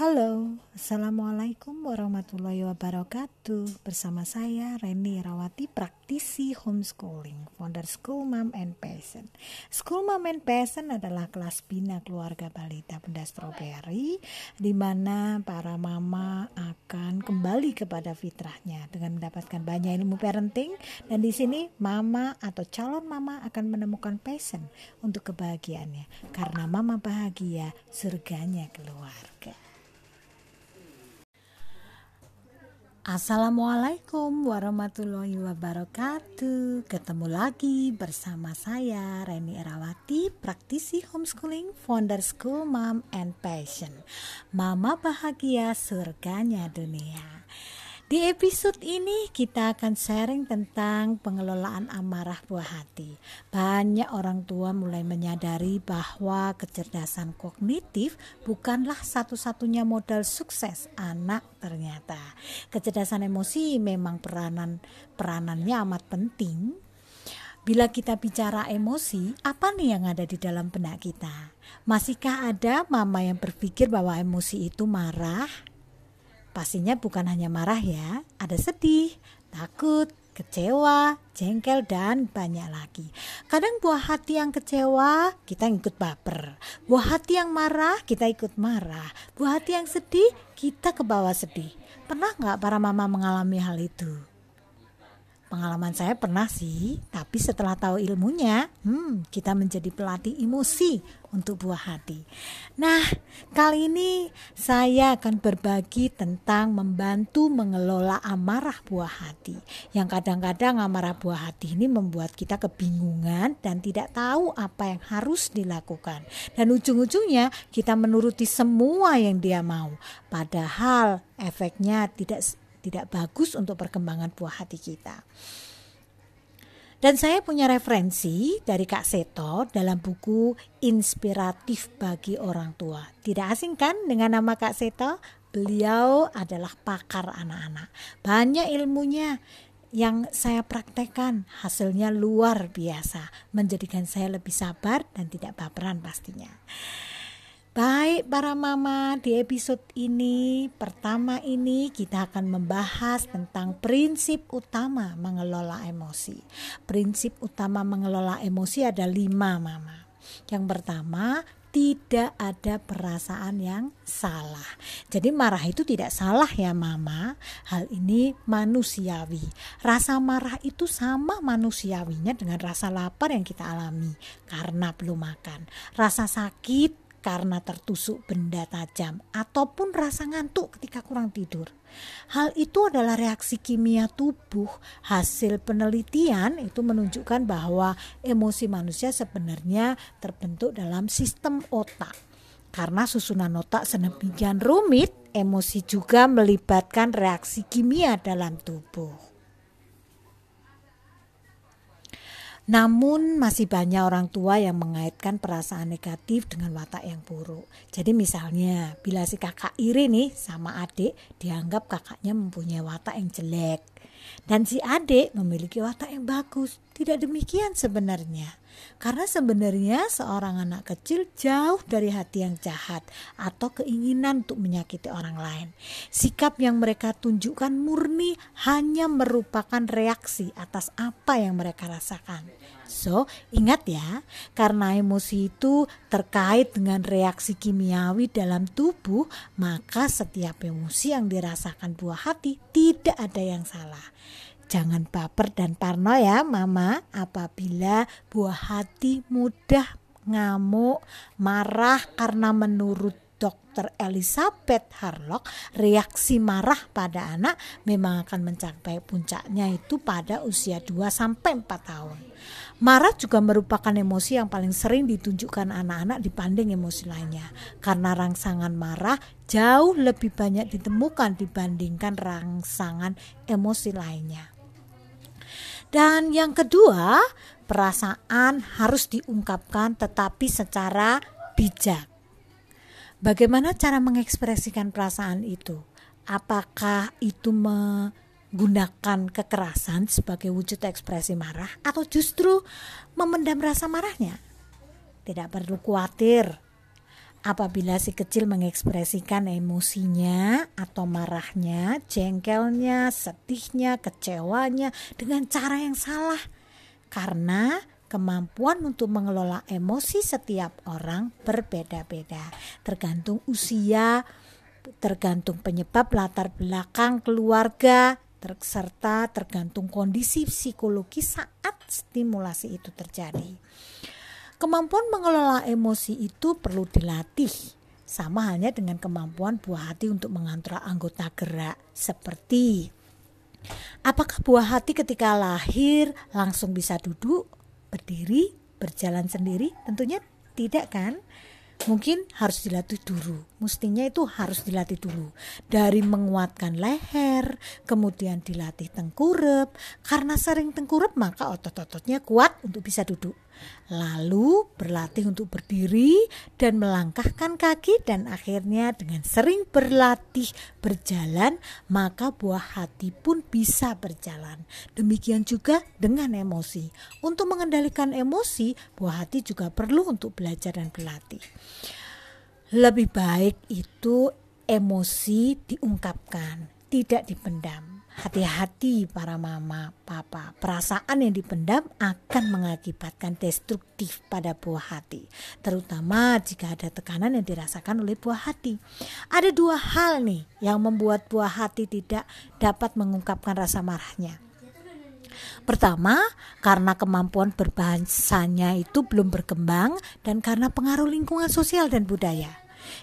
Halo, Assalamualaikum warahmatullahi wabarakatuh. Bersama saya Reni Rawati, praktisi homeschooling Founder School Mom and Passion. School Mom and Passion adalah kelas bina keluarga balita benda strawberry di mana para mama akan kembali kepada fitrahnya Dengan mendapatkan banyak ilmu parenting. Dan di sini mama atau calon mama akan menemukan passion untuk kebahagiaannya. Karena mama bahagia, surganya keluarga Assalamualaikum warahmatullahi wabarakatuh. Ketemu lagi bersama saya Reni Erawati Praktisi homeschooling Founder School Mom and Passion. Mama bahagia surganya dunia di episode ini kita akan sharing tentang pengelolaan amarah buah hati. Banyak orang tua mulai menyadari bahwa kecerdasan kognitif bukanlah satu-satunya modal sukses anak ternyata. Kecerdasan emosi memang peranan peranannya amat penting. Bila kita bicara emosi, apa nih yang ada di dalam benak kita? Masihkah ada mama yang berpikir bahwa emosi itu marah, Pastinya bukan hanya marah ya, ada sedih, takut, kecewa, jengkel, dan banyak lagi. Kadang buah hati yang kecewa, kita ikut baper. Buah hati yang marah, kita ikut marah. Buah hati yang sedih, kita ke bawah sedih. Pernah nggak para mama mengalami hal itu? Pengalaman saya pernah sih, tapi setelah tahu ilmunya, hmm, kita menjadi pelatih emosi untuk buah hati. Nah, kali ini saya akan berbagi tentang membantu mengelola amarah buah hati. Yang kadang-kadang amarah buah hati ini membuat kita kebingungan dan tidak tahu apa yang harus dilakukan. Dan ujung-ujungnya kita menuruti semua yang dia mau. Padahal efeknya tidak tidak bagus untuk perkembangan buah hati kita. Dan saya punya referensi dari Kak Seto dalam buku Inspiratif bagi Orang Tua. Tidak asing kan dengan nama Kak Seto? Beliau adalah pakar anak-anak. Banyak ilmunya yang saya praktekkan hasilnya luar biasa, menjadikan saya lebih sabar dan tidak baperan pastinya. Baik para mama, di episode ini pertama ini kita akan membahas tentang prinsip utama mengelola emosi. Prinsip utama mengelola emosi ada lima mama. Yang pertama, tidak ada perasaan yang salah. Jadi marah itu tidak salah ya mama. Hal ini manusiawi. Rasa marah itu sama manusiawinya dengan rasa lapar yang kita alami karena belum makan. Rasa sakit karena tertusuk benda tajam ataupun rasa ngantuk ketika kurang tidur. Hal itu adalah reaksi kimia tubuh. Hasil penelitian itu menunjukkan bahwa emosi manusia sebenarnya terbentuk dalam sistem otak. Karena susunan otak sedemikian rumit, emosi juga melibatkan reaksi kimia dalam tubuh. Namun masih banyak orang tua yang mengaitkan perasaan negatif dengan watak yang buruk. Jadi misalnya bila si kakak iri nih sama adik dianggap kakaknya mempunyai watak yang jelek. Dan si adik memiliki watak yang bagus. Tidak demikian sebenarnya. Karena sebenarnya seorang anak kecil jauh dari hati yang jahat atau keinginan untuk menyakiti orang lain. Sikap yang mereka tunjukkan murni hanya merupakan reaksi atas apa yang mereka rasakan. So, ingat ya, karena emosi itu terkait dengan reaksi kimiawi dalam tubuh, maka setiap emosi yang dirasakan buah hati tidak ada yang salah. Jangan baper dan parno ya mama apabila buah hati mudah ngamuk, marah karena menurut Dr. Elizabeth Harlock, reaksi marah pada anak memang akan mencapai puncaknya itu pada usia 2 sampai 4 tahun. Marah juga merupakan emosi yang paling sering ditunjukkan anak-anak dibanding emosi lainnya. Karena rangsangan marah jauh lebih banyak ditemukan dibandingkan rangsangan emosi lainnya. Dan yang kedua, perasaan harus diungkapkan tetapi secara bijak. Bagaimana cara mengekspresikan perasaan itu? Apakah itu menggunakan kekerasan sebagai wujud ekspresi marah atau justru memendam rasa marahnya? Tidak perlu khawatir. Apabila si kecil mengekspresikan emosinya atau marahnya, jengkelnya, sedihnya, kecewanya dengan cara yang salah. Karena kemampuan untuk mengelola emosi setiap orang berbeda-beda, tergantung usia, tergantung penyebab latar belakang keluarga, serta tergantung kondisi psikologi saat stimulasi itu terjadi. Kemampuan mengelola emosi itu perlu dilatih, sama halnya dengan kemampuan buah hati untuk mengontrol anggota gerak seperti apakah buah hati ketika lahir langsung bisa duduk, berdiri, berjalan sendiri? Tentunya tidak kan? mungkin harus dilatih dulu. Mestinya itu harus dilatih dulu. Dari menguatkan leher, kemudian dilatih tengkurap. Karena sering tengkurap maka otot-ototnya kuat untuk bisa duduk lalu berlatih untuk berdiri dan melangkahkan kaki dan akhirnya dengan sering berlatih berjalan maka buah hati pun bisa berjalan. Demikian juga dengan emosi. Untuk mengendalikan emosi, buah hati juga perlu untuk belajar dan berlatih. Lebih baik itu emosi diungkapkan, tidak dipendam. Hati-hati para mama, papa. Perasaan yang dipendam akan mengakibatkan destruktif pada buah hati, terutama jika ada tekanan yang dirasakan oleh buah hati. Ada dua hal nih yang membuat buah hati tidak dapat mengungkapkan rasa marahnya. Pertama, karena kemampuan berbahasanya itu belum berkembang dan karena pengaruh lingkungan sosial dan budaya.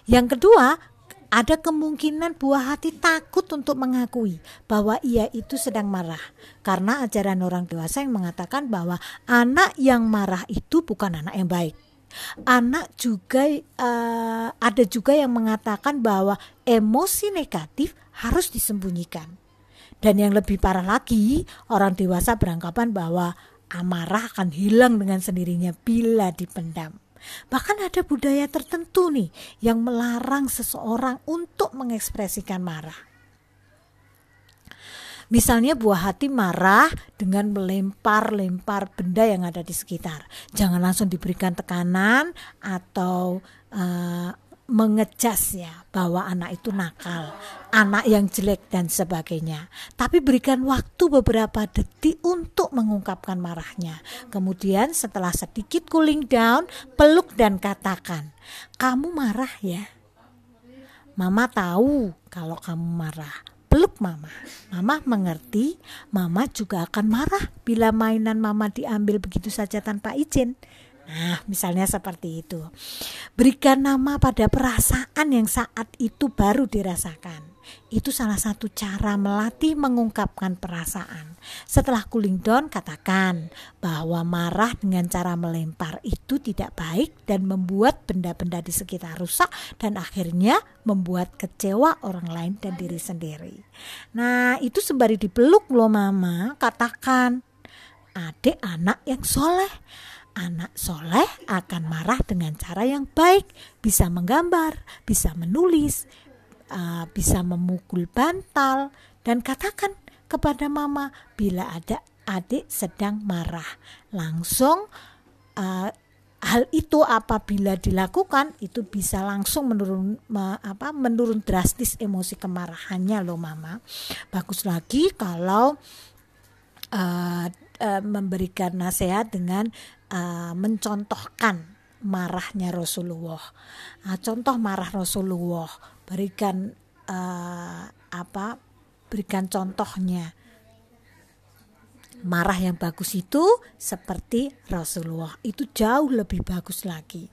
Yang kedua, ada kemungkinan buah hati takut untuk mengakui bahwa ia itu sedang marah karena ajaran orang dewasa yang mengatakan bahwa anak yang marah itu bukan anak yang baik. Anak juga uh, ada juga yang mengatakan bahwa emosi negatif harus disembunyikan. Dan yang lebih parah lagi, orang dewasa beranggapan bahwa amarah akan hilang dengan sendirinya bila dipendam. Bahkan ada budaya tertentu nih yang melarang seseorang untuk mengekspresikan marah. Misalnya buah hati marah dengan melempar-lempar benda yang ada di sekitar. Jangan langsung diberikan tekanan atau uh, mengejas ya bahwa anak itu nakal, anak yang jelek dan sebagainya. Tapi berikan waktu beberapa detik untuk mengungkapkan marahnya. Kemudian setelah sedikit cooling down, peluk dan katakan, "Kamu marah ya?" Mama tahu kalau kamu marah. Peluk mama. Mama mengerti, mama juga akan marah bila mainan mama diambil begitu saja tanpa izin. Nah, misalnya seperti itu. Berikan nama pada perasaan yang saat itu baru dirasakan. Itu salah satu cara melatih mengungkapkan perasaan. Setelah cooling down, katakan bahwa marah dengan cara melempar itu tidak baik dan membuat benda-benda di sekitar rusak dan akhirnya membuat kecewa orang lain dan diri sendiri. Nah, itu sembari dipeluk loh mama, katakan, adik anak yang soleh anak soleh akan marah dengan cara yang baik, bisa menggambar, bisa menulis, uh, bisa memukul bantal, dan katakan kepada mama bila ada adik sedang marah. Langsung uh, hal itu apabila dilakukan itu bisa langsung menurun me, apa menurun drastis emosi kemarahannya loh mama. Bagus lagi kalau uh, uh, memberikan nasihat dengan uh, mencontohkan marahnya Rasulullah. Uh, contoh marah Rasulullah, berikan uh, apa? Berikan contohnya. Marah yang bagus itu seperti Rasulullah itu jauh lebih bagus lagi.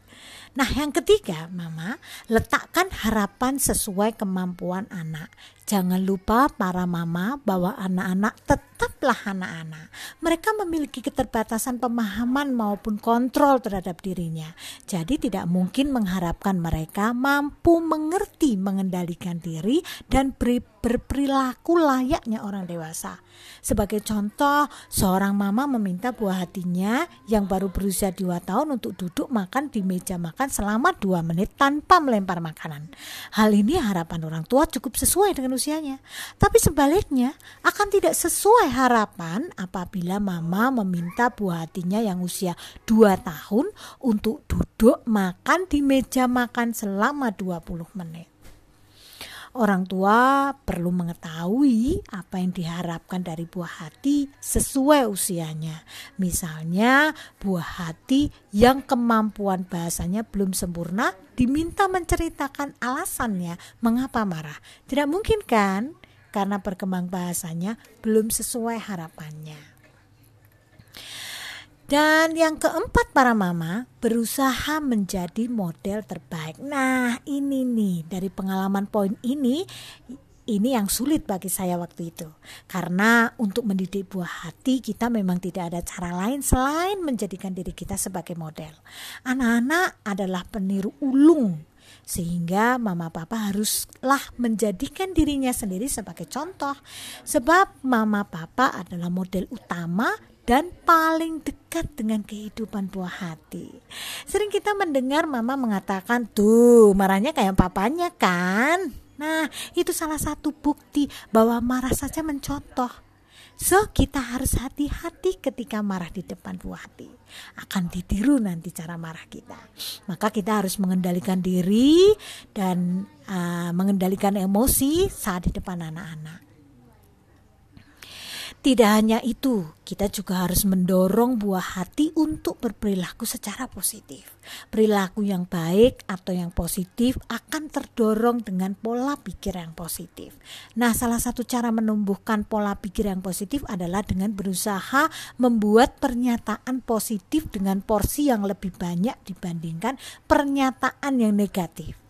Nah, yang ketiga, Mama, letakkan harapan sesuai kemampuan anak. Jangan lupa para mama bahwa anak-anak tetaplah anak-anak. Mereka memiliki keterbatasan pemahaman maupun kontrol terhadap dirinya. Jadi tidak mungkin mengharapkan mereka mampu mengerti mengendalikan diri dan berperilaku layaknya orang dewasa. Sebagai contoh, seorang mama meminta buah hatinya yang baru berusia 2 tahun untuk duduk makan di meja meja makan selama 2 menit tanpa melempar makanan. Hal ini harapan orang tua cukup sesuai dengan usianya. Tapi sebaliknya akan tidak sesuai harapan apabila mama meminta buah hatinya yang usia 2 tahun untuk duduk makan di meja makan selama 20 menit. Orang tua perlu mengetahui apa yang diharapkan dari buah hati sesuai usianya. Misalnya, buah hati yang kemampuan bahasanya belum sempurna diminta menceritakan alasannya mengapa marah. Tidak mungkin kan? Karena perkembang bahasanya belum sesuai harapannya. Dan yang keempat para mama berusaha menjadi model terbaik. Nah ini nih dari pengalaman poin ini ini yang sulit bagi saya waktu itu karena untuk mendidik buah hati kita memang tidak ada cara lain selain menjadikan diri kita sebagai model. Anak-anak adalah peniru ulung sehingga mama papa haruslah menjadikan dirinya sendiri sebagai contoh sebab mama papa adalah model utama dan paling dekat dengan kehidupan buah hati. Sering kita mendengar mama mengatakan, "Tuh, marahnya kayak papanya kan?" Nah, itu salah satu bukti bahwa marah saja mencontoh. So, kita harus hati-hati ketika marah di depan buah hati. Akan ditiru nanti cara marah kita. Maka kita harus mengendalikan diri dan uh, mengendalikan emosi saat di depan anak-anak. Tidak hanya itu, kita juga harus mendorong buah hati untuk berperilaku secara positif. Perilaku yang baik atau yang positif akan terdorong dengan pola pikir yang positif. Nah, salah satu cara menumbuhkan pola pikir yang positif adalah dengan berusaha membuat pernyataan positif dengan porsi yang lebih banyak dibandingkan pernyataan yang negatif.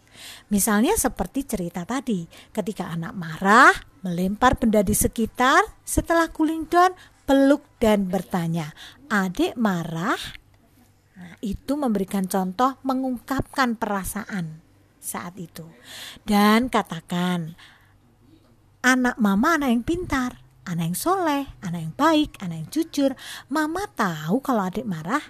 Misalnya seperti cerita tadi, ketika anak marah, melempar benda di sekitar, setelah cooling down, peluk dan bertanya, adik marah? Nah, itu memberikan contoh mengungkapkan perasaan saat itu. Dan katakan, anak mama anak yang pintar, anak yang soleh, anak yang baik, anak yang jujur. Mama tahu kalau adik marah.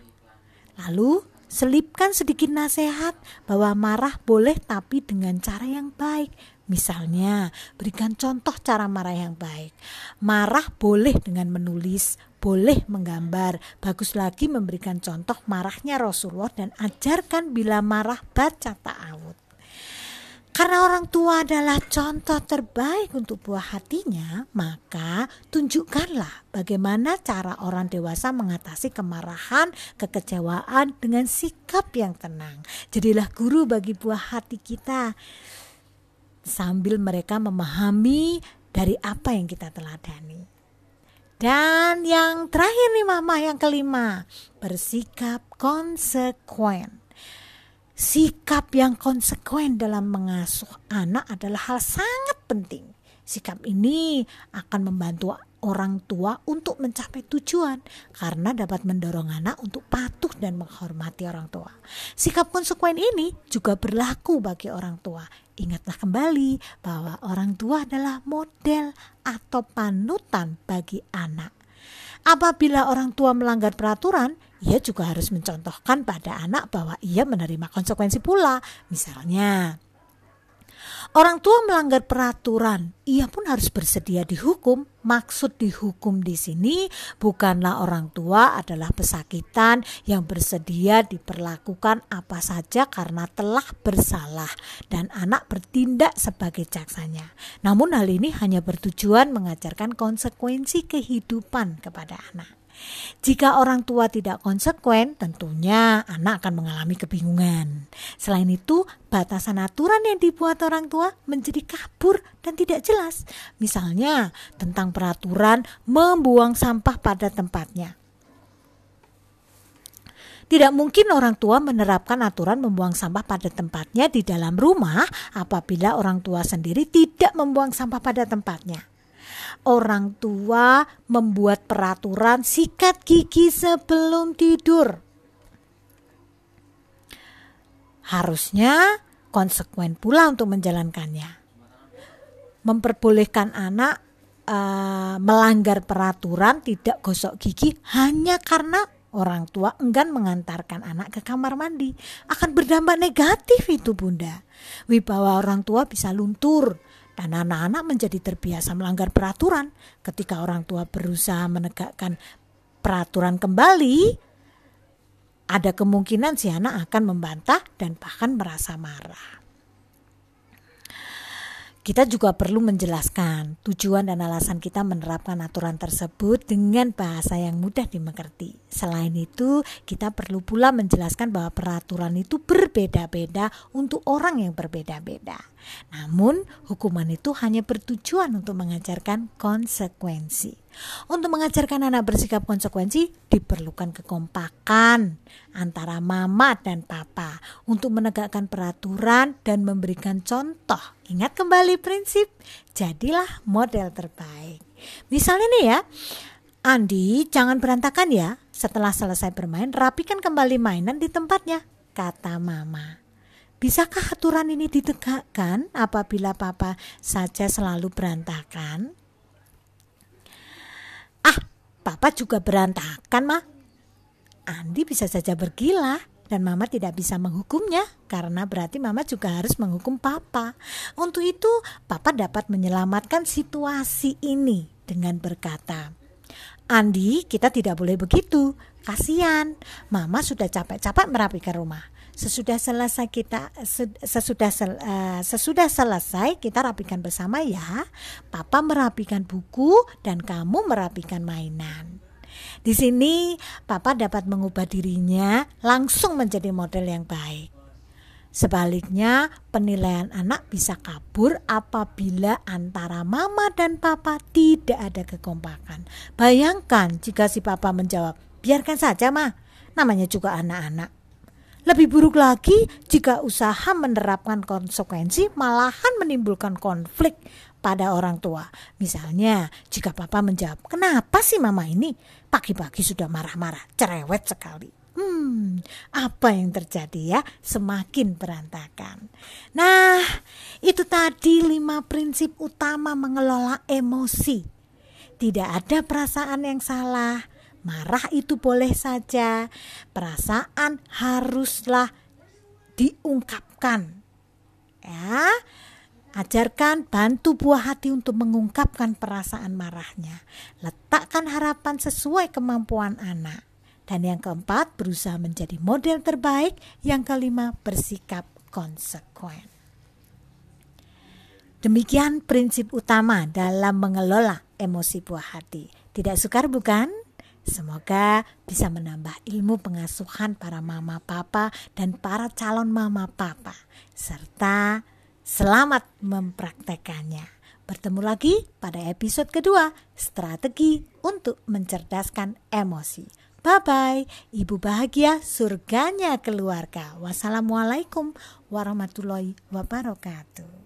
Lalu Selipkan sedikit nasihat bahwa marah boleh tapi dengan cara yang baik. Misalnya, berikan contoh cara marah yang baik. Marah boleh dengan menulis, boleh menggambar. Bagus lagi memberikan contoh marahnya Rasulullah dan ajarkan bila marah baca ta'awud. Karena orang tua adalah contoh terbaik untuk buah hatinya, maka tunjukkanlah bagaimana cara orang dewasa mengatasi kemarahan, kekecewaan dengan sikap yang tenang. Jadilah guru bagi buah hati kita sambil mereka memahami dari apa yang kita teladani. Dan yang terakhir nih mama yang kelima, bersikap konsekuen. Sikap yang konsekuen dalam mengasuh anak adalah hal sangat penting. Sikap ini akan membantu orang tua untuk mencapai tujuan karena dapat mendorong anak untuk patuh dan menghormati orang tua. Sikap konsekuen ini juga berlaku bagi orang tua. Ingatlah kembali bahwa orang tua adalah model atau panutan bagi anak. Apabila orang tua melanggar peraturan, ia juga harus mencontohkan pada anak bahwa ia menerima konsekuensi pula. Misalnya, Orang tua melanggar peraturan, ia pun harus bersedia dihukum. Maksud dihukum di sini bukanlah orang tua adalah pesakitan yang bersedia diperlakukan apa saja karena telah bersalah dan anak bertindak sebagai jaksanya. Namun hal ini hanya bertujuan mengajarkan konsekuensi kehidupan kepada anak. Jika orang tua tidak konsekuen, tentunya anak akan mengalami kebingungan. Selain itu, batasan aturan yang dibuat orang tua menjadi kabur dan tidak jelas. Misalnya, tentang peraturan membuang sampah pada tempatnya. Tidak mungkin orang tua menerapkan aturan membuang sampah pada tempatnya di dalam rumah apabila orang tua sendiri tidak membuang sampah pada tempatnya orang tua membuat peraturan sikat gigi sebelum tidur. Harusnya konsekuen pula untuk menjalankannya. Memperbolehkan anak uh, melanggar peraturan tidak gosok gigi hanya karena orang tua enggan mengantarkan anak ke kamar mandi akan berdampak negatif itu bunda. Wibawa orang tua bisa luntur dan anak-anak menjadi terbiasa melanggar peraturan. Ketika orang tua berusaha menegakkan peraturan kembali, ada kemungkinan si anak akan membantah dan bahkan merasa marah. Kita juga perlu menjelaskan tujuan dan alasan kita menerapkan aturan tersebut dengan bahasa yang mudah dimengerti. Selain itu, kita perlu pula menjelaskan bahwa peraturan itu berbeda-beda untuk orang yang berbeda-beda. Namun, hukuman itu hanya bertujuan untuk mengajarkan konsekuensi. Untuk mengajarkan anak bersikap konsekuensi diperlukan kekompakan antara mama dan papa untuk menegakkan peraturan dan memberikan contoh. Ingat kembali prinsip, jadilah model terbaik. Misalnya nih ya, Andi jangan berantakan ya. Setelah selesai bermain, rapikan kembali mainan di tempatnya, kata mama. Bisakah aturan ini ditegakkan apabila papa saja selalu berantakan? Papa juga berantakan, mah. Andi bisa saja bergila dan mama tidak bisa menghukumnya karena berarti mama juga harus menghukum papa. Untuk itu, papa dapat menyelamatkan situasi ini dengan berkata, Andi, kita tidak boleh begitu. Kasihan, mama sudah capek-capek merapikan rumah. Sesudah selesai kita sesudah sel, uh, sesudah selesai kita rapikan bersama ya. Papa merapikan buku dan kamu merapikan mainan. Di sini papa dapat mengubah dirinya langsung menjadi model yang baik. Sebaliknya, penilaian anak bisa kabur apabila antara mama dan papa tidak ada kekompakan. Bayangkan jika si papa menjawab, "Biarkan saja, mah. Namanya juga anak-anak." Lebih buruk lagi jika usaha menerapkan konsekuensi malahan menimbulkan konflik pada orang tua. Misalnya, jika papa menjawab, "Kenapa sih mama ini pagi-pagi sudah marah-marah, cerewet sekali?" Hmm, apa yang terjadi ya? Semakin berantakan. Nah, itu tadi lima prinsip utama mengelola emosi. Tidak ada perasaan yang salah, Marah itu boleh saja, perasaan haruslah diungkapkan. Ya, ajarkan bantu buah hati untuk mengungkapkan perasaan marahnya. Letakkan harapan sesuai kemampuan anak. Dan yang keempat, berusaha menjadi model terbaik. Yang kelima, bersikap konsekuen. Demikian prinsip utama dalam mengelola emosi buah hati. Tidak sukar bukan? Semoga bisa menambah ilmu pengasuhan para mama papa dan para calon mama papa serta selamat mempraktekannya. Bertemu lagi pada episode kedua, strategi untuk mencerdaskan emosi. Bye bye, ibu bahagia surganya keluarga. Wassalamualaikum warahmatullahi wabarakatuh.